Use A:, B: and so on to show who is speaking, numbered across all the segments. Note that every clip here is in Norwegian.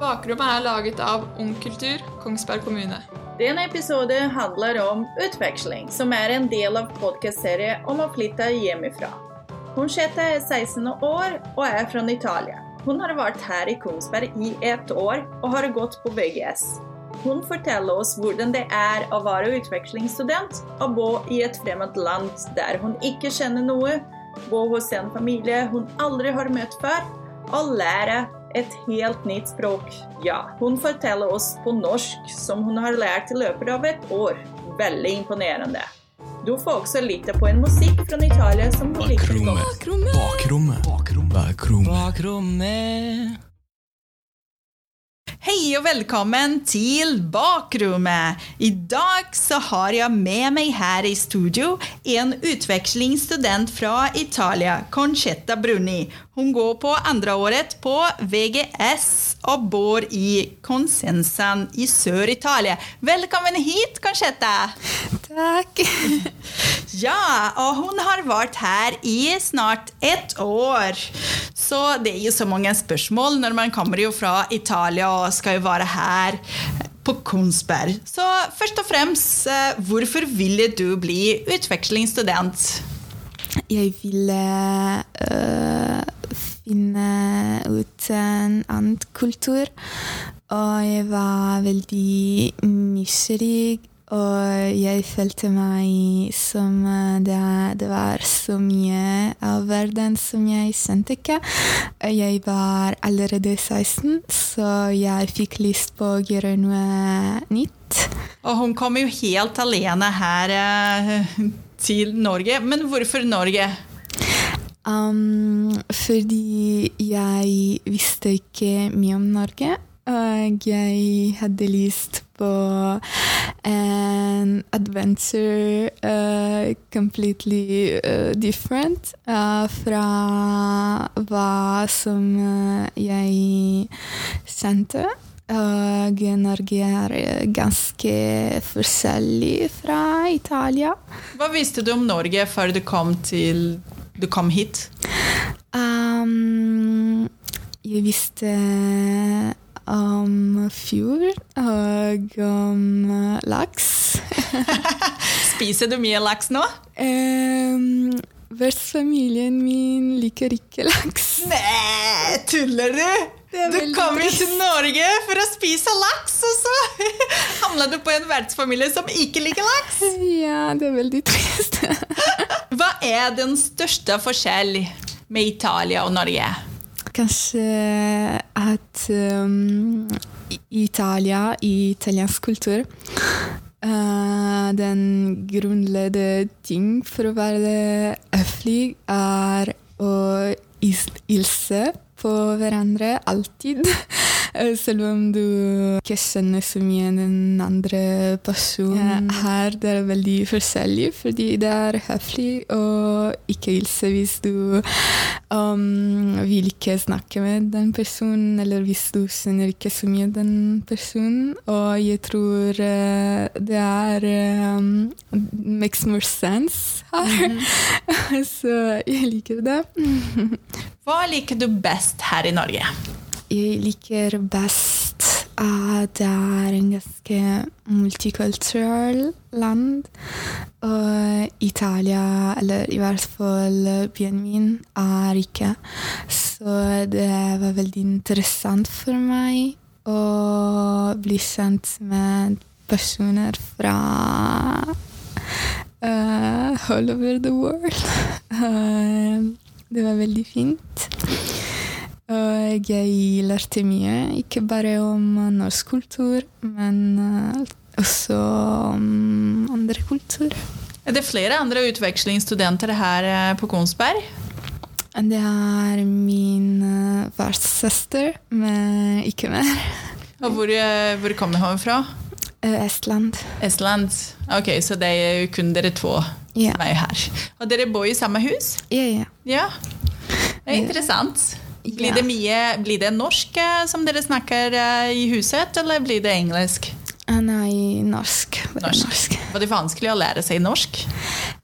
A: Bakrommet er laget av Ung Kultur, Kongsberg kommune.
B: Denne episoden handler om utveksling, som er en del av podkastserien om å flytte hjemmefra. Conchetta er 16 år og er fra Italia. Hun har vært her i Kongsberg i ett år og har gått på VGS. Hun forteller oss hvordan det er å være utvekslingsstudent og bo i et fremmed land der hun ikke kjenner noe, bo hos en familie hun aldri har møtt før, og lære et helt nytt språk. Ja, hun forteller oss på norsk, som hun har lært i løpet av et år. Veldig imponerende. Du får også lytte på en musikk fra Italia som hun liker godt.
C: Bakrommet. Bakrommet. Bakrommet. Bakrommet.
D: Hei og velkommen til Bakrommet! I dag så har jeg med meg her i studio en utvekslingsstudent fra Italia, Concetta Bruni. Hun går på andreåret på VGS og bor i Consensan i Sør-Italia. Velkommen hit, Concetta!
E: Takk.
D: Ja, og hun har vært her i snart ett år. Så det er jo så mange spørsmål når man kommer jo fra Italia og skal jo være her på Kongsberg. Så først og fremst, eh, hvorfor ville du bli utvekslingsstudent?
E: Jeg ville øh, finne ut en annen kultur. Og jeg var veldig nysgjerrig, og jeg følte meg som øh, det, det var så mye av verden som jeg skjønte ikke. Jeg var allerede 16, så jeg fikk lyst på å gjøre noe nytt.
D: Og hun kom jo helt alene her eh, til Norge. Men hvorfor Norge?
E: Um, fordi jeg visste ikke mye om Norge. Og jeg hadde lyst på en adventure uh, completely uh, different uh, fra hva som jeg kjente. Og Norge er ganske forskjellig fra Italia.
D: Hva visste du om Norge før du kom, til, du kom hit?
E: Um, jeg visste om fjord og om uh, laks.
D: Spiser du mye laks nå?
E: um, Vertsfamilien min liker ikke laks.
D: Nei, tuller du? Du kom jo til Norge for å spise laks, og så hamla du på en vertsfamilie som ikke liker laks.
E: Ja, det er veldig trist.
D: Hva er den største forskjell med Italia og Norge?
E: Kanskje at um, Italia, i italiensk kultur uh, Den grunnleggende ting for å være høflig er å hilse på hverandre alltid. Eh, Selv om du ikke kjenner så mye den andre personen. Her det er veldig forskjellig, fordi det er høflig å ikke hilse hvis du um, vil ikke snakke med den personen, eller hvis du kjenner ikke så mye den personen. Og jeg tror eh, det er um, makes more sense her. så jeg liker det.
D: Hva liker du best her i Norge?
E: Jeg liker best at det er en ganske multikulturell land. Og Italia, eller i hvert fall byen min, er ikke. Så det var veldig interessant for meg å bli kjent med personer fra uh, all over the world. Uh, det var veldig fint. Og jeg lærte mye, ikke bare om norsk kultur, men eh, også om andre kultur.
D: Er det flere andre utvekslingsstudenter her eh, på Konsberg?
E: Det er min uh, vertssøster, men ikke mer.
D: Og hvor, eh, hvor kommer hun fra?
E: Eh, Estland.
D: Estland. Ok, så det er jo kun dere to
E: yeah.
D: som er her. Og dere bor i samme hus?
E: Ja, ja.
D: Ja. Det er interessant. Blir det mye Blir det norsk eh, som dere snakker eh, i huset, eller blir det engelsk?
E: Ah, Nei, norsk.
D: Norsk.
E: norsk.
D: Var det vanskelig å lære seg norsk?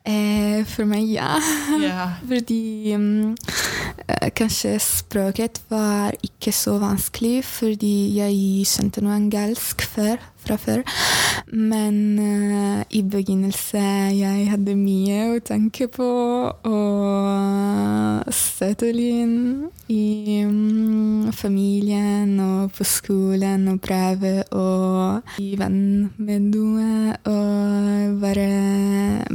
E: Eh, for meg, ja.
D: Yeah.
E: Fordi eh, kanskje språket var ikke så vanskelig, fordi jeg skjønte noe engelsk før, fra før. Men eh, i begynnelsen jeg hadde mye å tenke på og sette inn i mm, familien og på skolen og prøve å bli venn med noe og være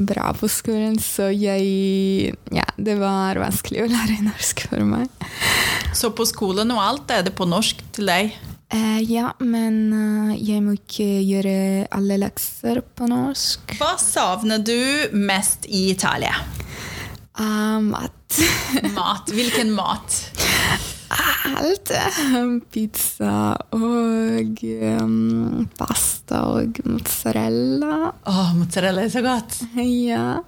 E: bra på skolen, så jeg Ja, det var vanskelig å lære norsk for meg.
D: Så på skolen og alt er det på norsk til deg?
E: Eh, ja, men eh, jeg må ikke gjøre alle lekser på norsk.
D: Hva savner du mest i Italia?
E: Uh, mat.
D: Mat. Hvilken mat?
E: Alt. Pizza og um, pasta og mozzarella.
D: Åh, mozzarella er så godt.
E: Ja.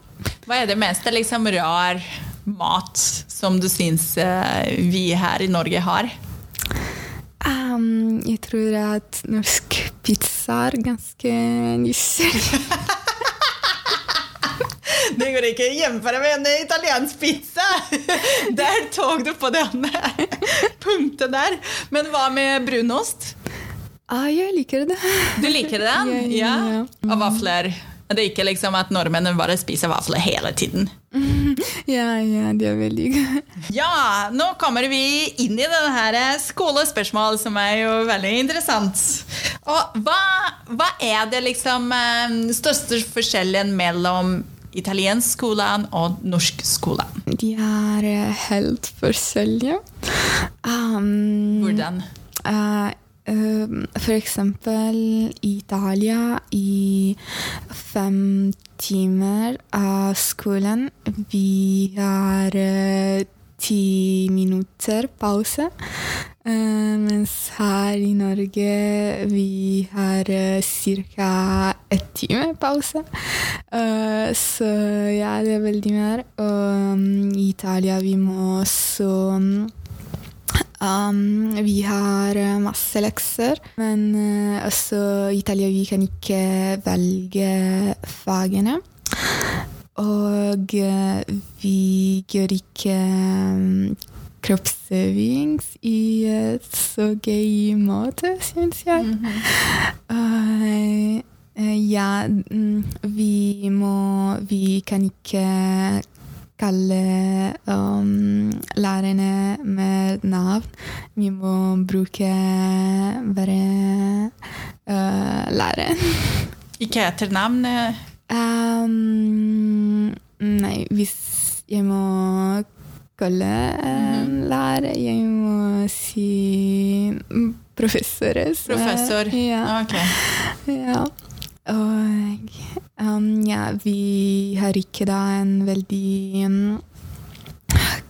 D: Hva er det meste liksom rar mat som du syns eh, vi her i Norge har?
E: Um, jeg tror at norsk pizza er ganske nysselig.
D: Det går ikke å gjenføre med en italiensk pizza! Der tok du på denne punktet der. Men hva med brunost?
E: ah, jeg liker det.
D: Du liker det?
E: Ja, ja.
D: Og vafler? Det er ikke liksom at nordmennene bare spiser vafler hele tiden?
E: Ja, ja, det er veldig godt.
D: Ja, nå kommer vi inn i denne skolespørsmålet, som er jo veldig interessant. Og hva, hva er det liksom eh, største forskjellen mellom italiensk skolen og norsk skolen?
E: De er eh, helt forskjellige. Um,
D: Hvordan?
E: Eh, eh, for eksempel i Italia, i fem timer av skolen, vi har eh, ti minutter pause. Eh, mens her i Norge vi har uh, ca. ett time pause. Eh, så ja, det er veldig mer. Og um, i Italia vi må også um, vi har eh, masse lekser, men uh, også i Italia vi kan ikke velge fagene. Og uh, vi gjør ikke um, kroppsøving i et så gøy måte, syns jeg. Uh, eh, ja, mm, vi må Vi kan ikke kalle um, lærerne med navn. Vi må bruke bare uh, læreren.
D: Ikke etternavn? eh,
E: Um, nei, hvis jeg må kalle en lærer, jeg må si professor.
D: Professor?
E: Ja.
D: Ok.
E: Ja. Og um, ja, vi har ikke da en veldig um,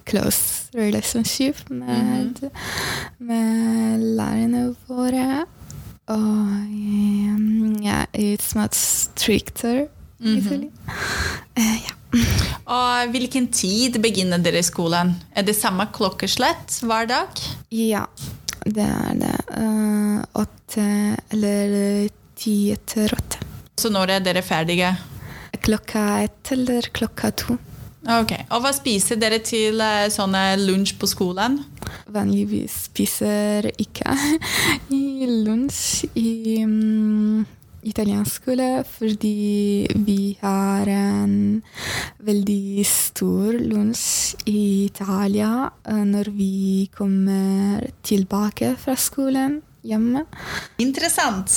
E: close relationship med, med lærerne våre. Og um, ja, it's much stricter, mm -hmm. uh, ja.
D: Og hvilken tid begynner dere i skolen? Er det samme klokkeslett hver dag?
E: ja, det er det. Uh, åtte eller ti etter åtte.
D: Så når er dere ferdige?
E: Klokka ett eller klokka to.
D: Ok, Og hva spiser dere til eh, sånne lunsj på skolen?
E: Vanligvis spiser ikke i lunsj i um, italiensk skole fordi vi har en veldig stor lunsj i Italia eh, når vi kommer tilbake fra skolen hjemme.
D: Interessant.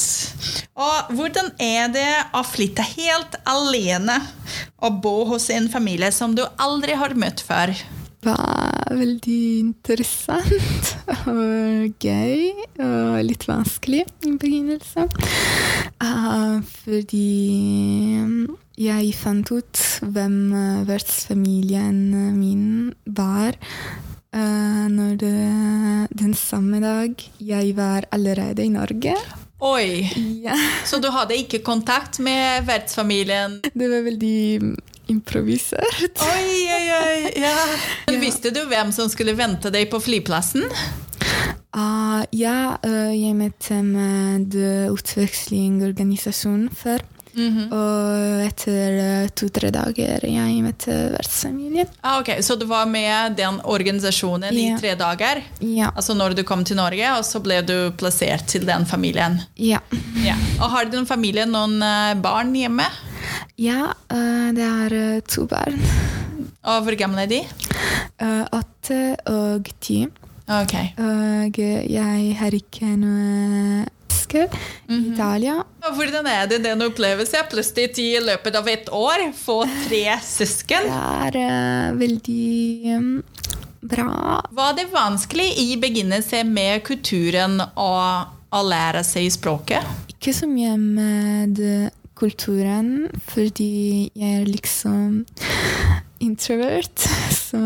D: Og hvordan er det å flytte helt alene og bo hos en familie som du aldri har møtt før?
E: Det var veldig interessant og gøy og litt vanskelig i begynnelsen. Ah, fordi jeg fant ut hvem eh, vertsfamilien min var. Eh, når det, den samme dag jeg var allerede i Norge.
D: Oi,
E: Ja,
D: så du hadde ikke kontakt med vertsfamilien?
E: det var veldig improvisert.
D: Oi, oi, oi, ja. Men Visste du hvem som skulle vente deg på flyplassen?
E: Uh, ja, uh, jeg møtte med utvekslingsorganisasjonen før. Og etter eh, to-tre dager jeg møtte vertsfamilien.
D: Ah, ok, Så du var med den organisasjonen i tre dager?
E: Ja.
D: Altså når du kom til Norge, og så ble du plassert til den familien?
E: Ja.
D: Ja. Og har din familie noen eh, barn hjemme?
E: ja eh, det er to barn.
D: Og hvor gamle er de?
E: Åtte og ti.
D: Ok.
E: Og jeg har ikke noe søsken i Italia.
D: Hvordan er det den opplevelsen? Plutselig i løpet av et år få tre søsken?
E: Det er uh, veldig um, bra.
D: Var det vanskelig i begynnelsen med kulturen å, å lære seg språket?
E: Ikke så mye med kulturen, fordi jeg er liksom introvert. Så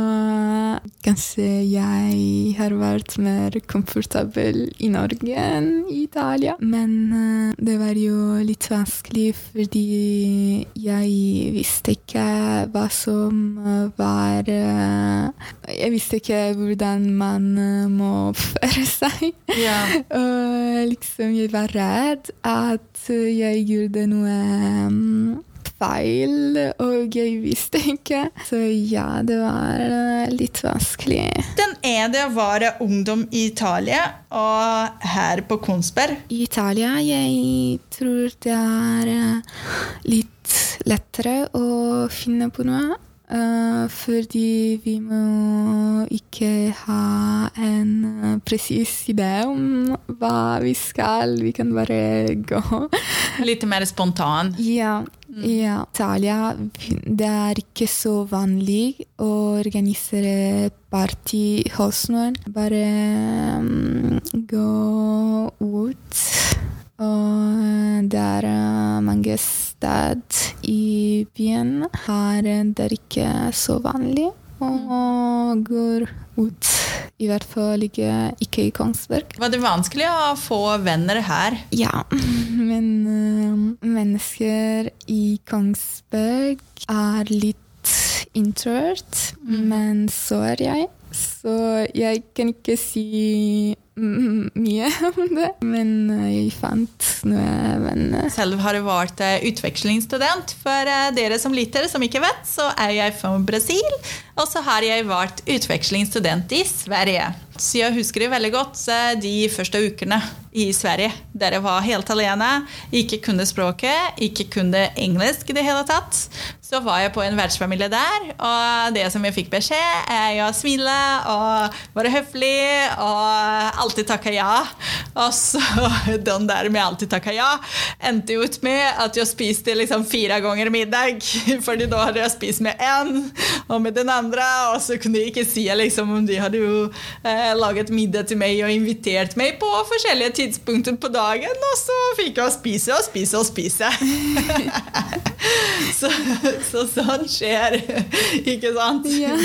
E: kanskje jeg har vært mer komfortabel i Norge enn i Italia. Men eh, det var jo litt vanskelig fordi jeg visste ikke hva som var eh, Jeg visste ikke hvordan man eh, må oppføre seg.
D: Ja.
E: Og liksom, jeg var redd at jeg gjorde noe mm, feil, og jeg visste ikke. Så ja, det var eh, litt vanskelig.
D: Den å være ungdom i Italia og her på Kongsberg.
E: I Italia jeg tror det er eh, litt lettere å finne på noe. eh, fordi vi må ikke ha en presis idé om hva vi skal. Vi kan bare gå.
D: Litt mer spontan.
E: Ja, ja. Italia det er ikke så vanlig å organisere party hos noen. Bare um, gå ut. Og det er eh, mange steder i byen her det er ikke så vanlig å går ut. I hvert fall ikke, ikke i Kongsberg.
D: Var det vanskelig å få venner her?
E: Ja, men eh, mennesker i Kongsberg er litt introvert, men så er jeg. Så jeg kan ikke si mm, mye om det, men eh, jeg fant noen venner.
D: Selv har jeg vært eh, utvekslingsstudent. For eh, dere som lytter, som ikke vet, så er jeg fra Brasil. Og så har jeg vært utvekslingsstudent i Sverige. Så jeg husker det veldig godt eh, de første ukene i Sverige. Der jeg var helt alene, ikke kunne språket, ikke kunne engelsk i det hele tatt. Så var jeg på en vertsfamilie der, og det som jeg fikk beskjed, er å smile og være høflig og alltid takke ja. Og så den der med alltid takke ja endte ut med at jeg spiste liksom fire ganger middag. Fordi da hadde jeg spist med én og med den andre, og så kunne jeg ikke si liksom, om de hadde jo eh, laget middag til meg og invitert meg på forskjellige tidspunkter på dagen, og så fikk jeg spise og spise og spise. så, så sånn skjer, ikke sant?
E: Ja.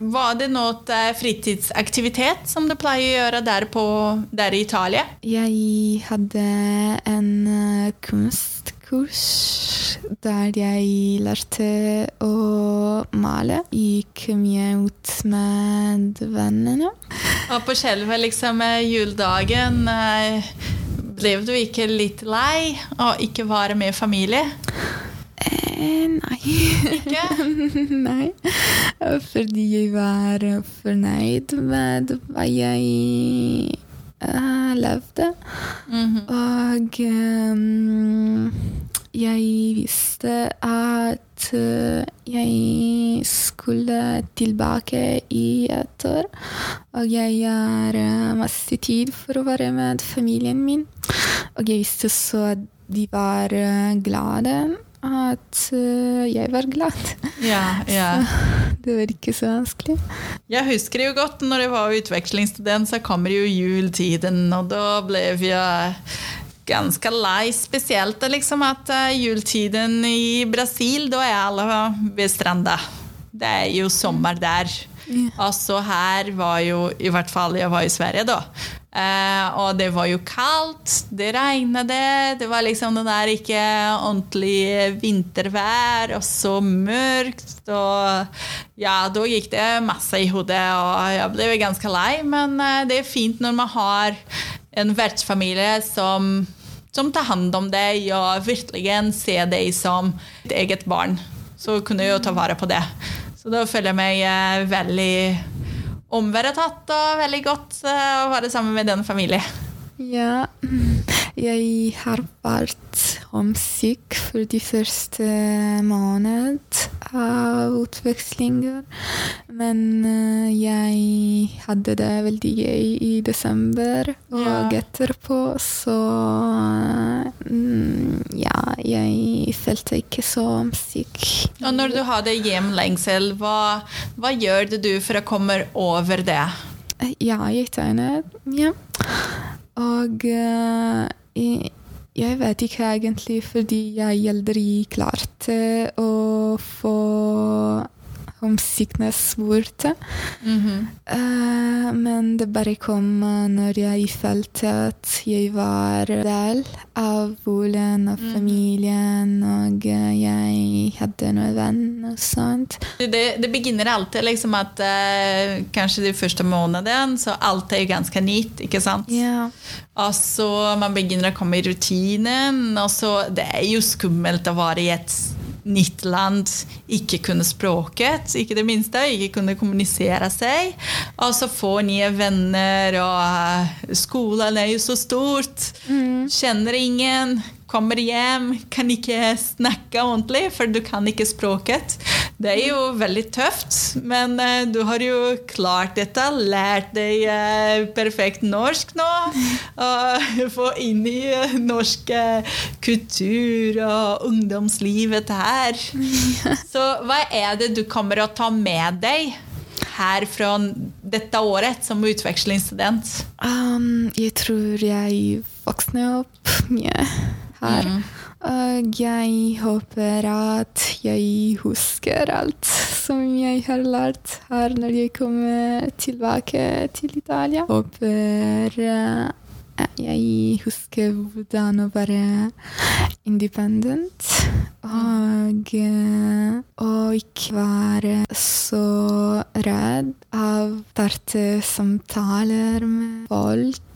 D: Var det noe fritidsaktivitet som du pleier å gjøre der, på, der i Italia?
E: Jeg hadde en eh, kunstkurs der jeg lærte å male. Gikk mye ut med vennene.
D: Og på selve liksom, eh, juledagen eh, ble du ikke litt lei å ikke være med familie?
E: Eh, nei.
D: Ikke?
E: nei. Fordi jeg var fornøyd med hva jeg eh, levde. Og ehm, jeg visste at eh, jeg skulle tilbake i et år. Og jeg har eh, masse tid for å være med familien min. Og jeg visste så at de var eh, glade. At jeg var glad.
D: Ja, ja.
E: Så Det var ikke så vanskelig.
D: Jeg husker jo godt når jeg var utvekslingsstudent, så kommer jo jultiden, og da ble jeg ganske lei. Spesielt liksom at jultiden juletiden i Brasil, da er alle ved stranda. Det er jo sommer der. Og så her var jo, i hvert fall jeg var i Sverige da, eh, og det var jo kaldt, det regnet, det var liksom det der ikke ordentlig vintervær, og så mørkt, og ja, da gikk det masse i hodet, og jeg ble ganske lei, men eh, det er fint når man har en vertsfamilie som som tar hand om deg og virkelig ser deg som et eget barn. Så kunne jeg jo ta vare på det. Så da føler jeg meg eh, veldig omveretatt og veldig godt eh, å være sammen med den familien.
E: Ja, jeg har vært homsyk for de første måned av utvekslinger. Men eh, jeg hadde det veldig gøy i desember, og
D: Ja.
E: etterpå så mm, Ja, jeg følte ikke så syk.
D: Og når du hadde hjemlengsel, hva, hva gjør du for å komme over det?
E: Ja, jeg tegner. Ja. Og uh, jeg, jeg vet ikke egentlig, fordi jeg aldri klarte å få homesickness borte. Eh, men det bare kom eh, når jeg følte at jeg var del av boligen og familien, og eh, jeg hadde noen venn og sånt.
D: Det, det begynner alltid liksom at uh, kanskje de første måneden, så alt er jo ganske nytt, ikke sant?
E: Yeah.
D: Og så man begynner å komme i rutinen, og så det er jo skummelt å være i et nytt land, ikke kunne språket, ikke det minste, ikke kunne kommunisere seg. Og så få nye venner, og skolen er jo så stort. Kjenner ingen, kommer hjem, kan ikke snakke ordentlig, for du kan ikke språket. Det er jo veldig tøft, men uh, du har jo klart dette, lært deg uh, perfekt norsk nå, og få inn i eh, norsk kultur og ungdomslivet her. Så hva er det du kommer å ta med deg her fra dette året som utvekslingsstudent?
E: Um, jeg tror jeg vokste opp mye her. Og jeg håper at jeg husker alt som jeg har lært her når jeg kommer tilbake til Italia. Håper eh, jeg husker hvordan å være independent. Og, eh, og ikke være så redd av å starte samtaler med folk.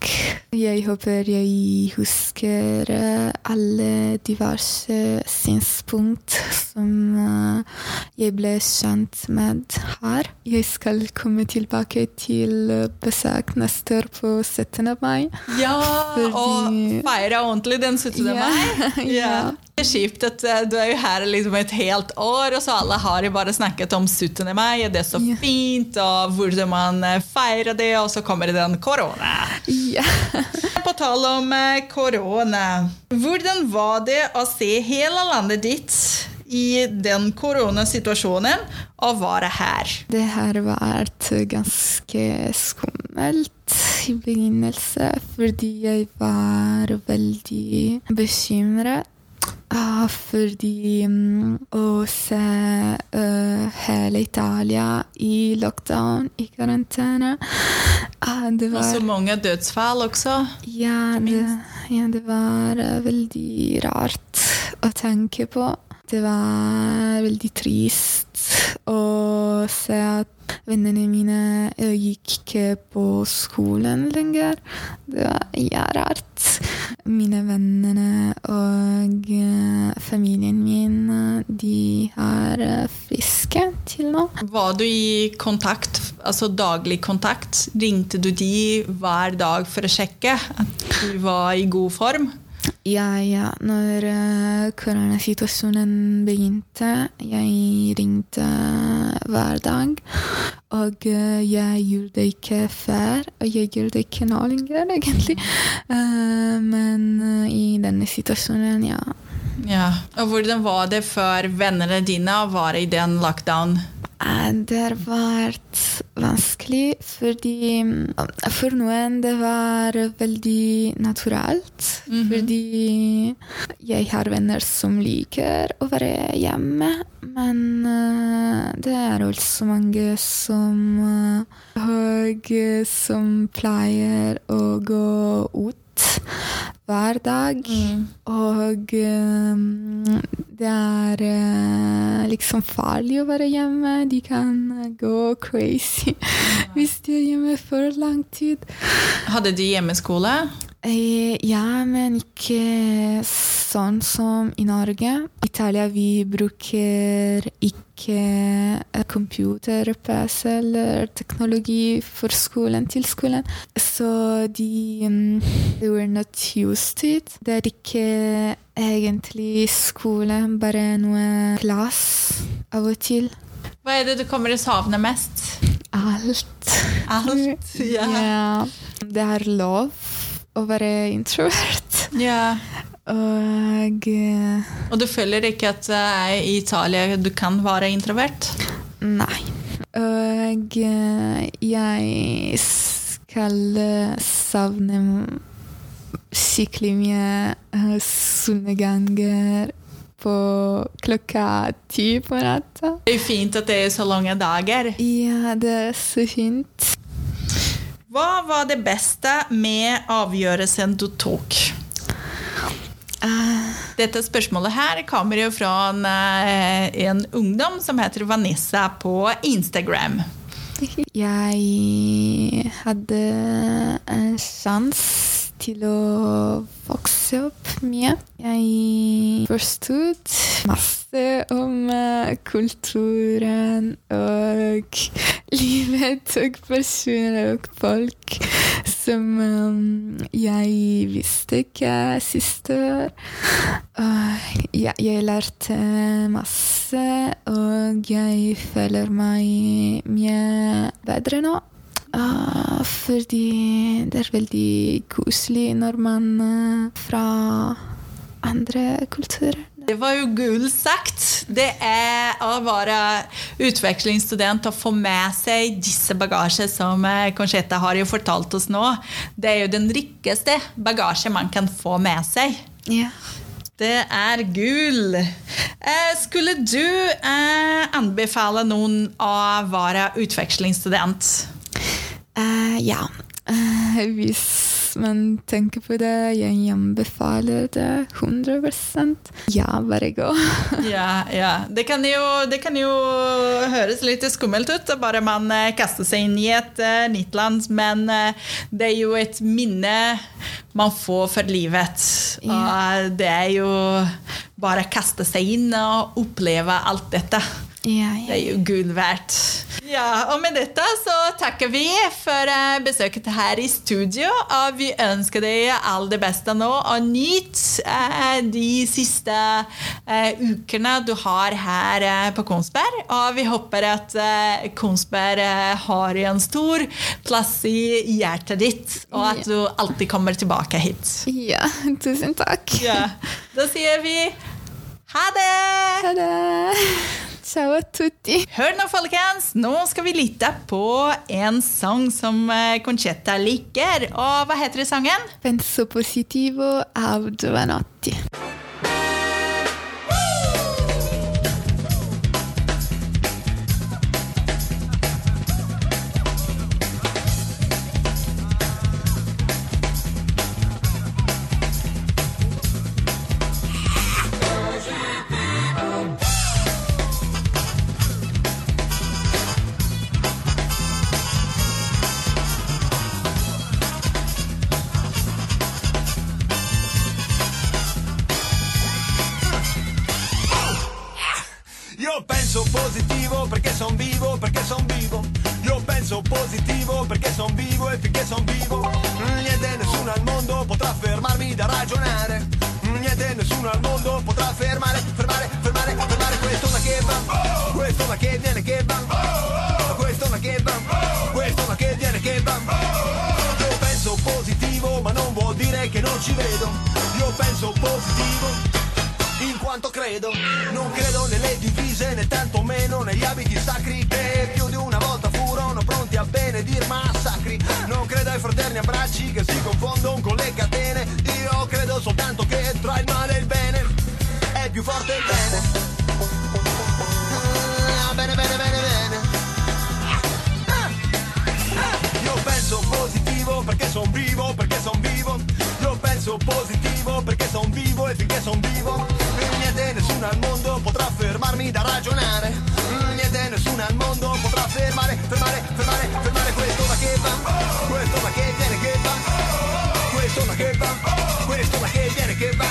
E: Jeg håper jeg husker eh, alle diverse synspunkt som eh, jeg ble kjent med her. Jeg skal komme tilbake til eh, besøk neste år på 17. mai.
D: Ja,
E: Fordi-
D: og feire ordentlig den 17.
E: Ja,
D: mai.
E: ja.
D: Det er kjipt at du er jo her liksom et helt år, og så alle har jo bare snakket om 17. mai, og det er så fint, og hvordan man feirer det, og så kommer det den korona.
E: Ja.
D: På tale om eh, korona, hvordan var det å se hele landet ditt i den koronasituasjonen og være her?
E: Det har vært ganske skummelt i begynnelsen, fordi jeg var veldig bekymret. Ah, fordi mm, å se uh, hele Italia i lockdown, i karantene ah, Det
D: Og så mange dødsfall også.
E: ja det, ja, det var eh, veldig rart å tenke på. Det var veldig trist å se at vennene mine eh, gikk ikke på skolen lenger. Det var rart. Mine venner og eh, familien min, eh, de er friske til nå.
D: Var du i kontakt, altså daglig kontakt? Ringte du de hver dag for å sjekke at du var i god form?
E: Ja, ja. Når uh, koronasituasjonen begynte, jeg ringte hver dag. Og eh, jeg gjorde det ikke før, og jeg gjør det ikke nå lenger, egentlig. Eh, men eh, i denne situasjonen, ja.
D: Ja. Og hvordan var det for vennene dine å være i den lockdown?
E: Eh, Det har vært vanskelig, fordi mm, for noen det var veldig naturalt. Fordi jeg har venner som liker å være hjemme, men eh, det er også mange som eh, og, eh, som pleier å gå ut hver dag. Og um, det er uh, liksom farlig å være hjemme. De kan eh, gå crazy hvis de er hjemme for lang tid.
D: Hadde de hjemmeskole?
E: Eh, ja, men ikke sånn som i Norge. I Italia vi bruker ikke eh, computer, PC eller teknologi for skolen til skolen. Så de um, they were not used to it. Det er ikke egentlig skole, bare noe klass av og til.
D: Hva er det du kommer til å savne mest?
E: Alt.
D: Alt, ja.
E: Ja. Det er lov å være introvert.
D: Ja.
E: Og eh,
D: Og du føler ikke at i Italia du kan være introvert?
E: nei. Og eh, jeg skal savne skikkelig mye eh, solnedganger på klokka ti på natta.
D: Det er fint at det er så lange dager.
E: Ja, det er så fint.
D: Hva var det beste med avgjørelsen du tok?
E: Eh,
D: Dette spørsmålet her kommer jo fra en, eh, en ungdom som heter Vanessa på Instagram.
E: Jeg hadde en sjanse til å vokse opp mye. Jeg forstod masse om eh, kulturen og livet og personer og folk som eh, jeg visste ikke siste år. Ja, jeg lærte masse, og jeg føler meg mye bedre nå. Ah, fordi det er veldig koselig når man er fra andre kulturer.
D: Det var jo gull sagt. Det er å være utvekslingsstudent og få med seg disse bagasjer som eh, har jo fortalt oss nå. Det er jo den rikeste bagasje man kan få med seg.
E: Ja.
D: Det er gull. Eh, skulle du anbefale noen å være utvekslingsstudent?
E: Eh, ja. Uh, hvis man tenker på det, jeg anbefaler det 100% Ja, bare gå.
D: Ja, ja. Det, kan jo, det kan jo høres litt skummelt ut, bare man eh, kaster seg inn i et uh, nytt land. Men det er jo et minne man får for livet. Og det er jo bare å kaste seg inn og oppleve alt dette.
E: Ja,
D: Det er jo gull verdt. Ja, og med dette så takker vi for eh, besøket her i studio. Og vi ønsker deg all det beste nå, og nyt eh, de siste eh, ukene du har her på Kongsberg. Og vi håper at Kongsberg har en stor plass i hjertet ditt, og at du alltid kommer tilbake hit.
E: ja tusen takk.
D: Ja. Da sier vi ha det!
E: Ha det. Ciao a tutti.
D: Hør nå, folkens! Nå skal vi lytte på en sang som Concetta Conchetta liker. Og hva heter sangen?
E: Penso positivo av Giovanotti.
F: Ci vedo. Io penso positivo in quanto credo. Non credo nelle divise né tantomeno negli abiti sacri che più di una volta furono pronti a benedir massacri. Non credo ai fraterni abbracci che si confondono con le catene. Io credo soltanto che tra il male e il bene è più forte il bene. Ah, bene, bene, bene, bene. Ah, ah. Io penso positivo perché son vivo, perché son vivo. Penso positivo perché son vivo e finché son vivo. Niente, nessuno al mondo potrà fermarmi da ragionare. Niente, nessuno al mondo potrà fermare, fermare, fermare, fermare questo ma che va. Questo ma che viene che va. Questo ma che va, quest'onda che viene che va.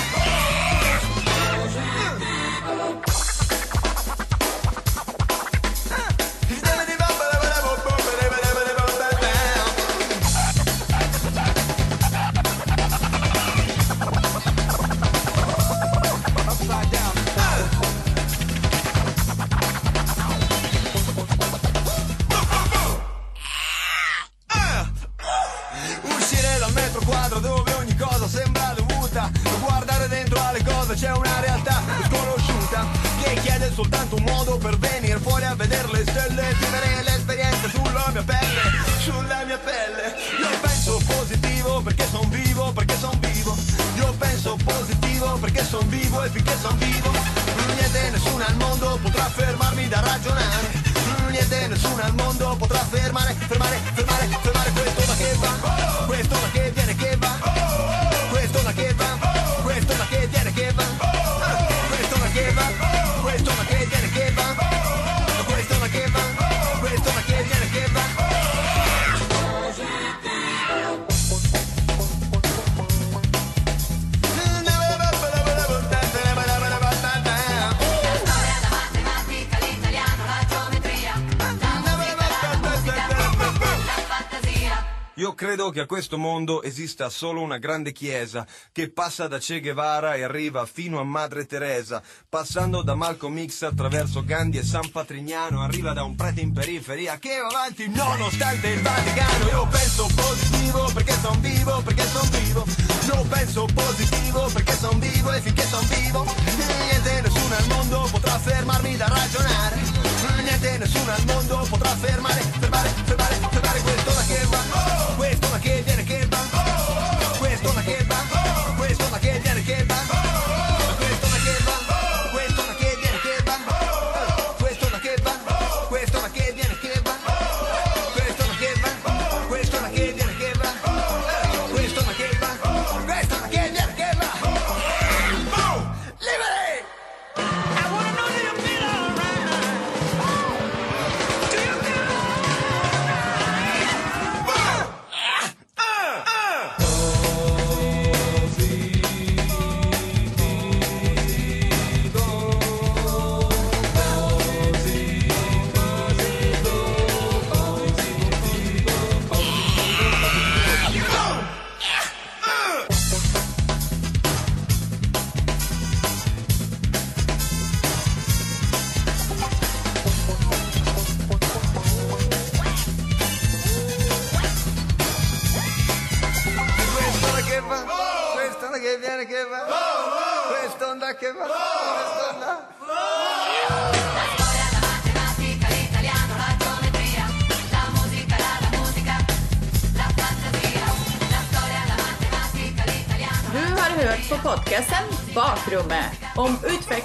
F: Credo che a questo mondo esista solo una grande chiesa che passa da Che Guevara e arriva fino a Madre Teresa, passando da Malcolm X attraverso Gandhi e San Patrignano, arriva da un prete in periferia che va avanti nonostante il Vaticano. Io penso positivo perché son vivo, perché son vivo. Io penso positivo perché son vivo e finché son vivo, niente nessuno al mondo potrà fermarmi da ragionare. Niente nessuno al mondo potrà fermare,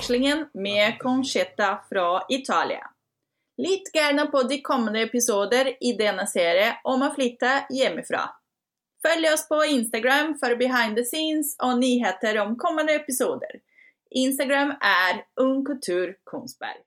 B: utvekslingen med Conchetta fra Italia. Lytt gjerne på de kommende episoder i denne serien om å flytte hjemmefra. Følg oss på Instagram for behind the scenes og nyheter om kommende episoder. Instagram er Ung Kultur Kongsberg.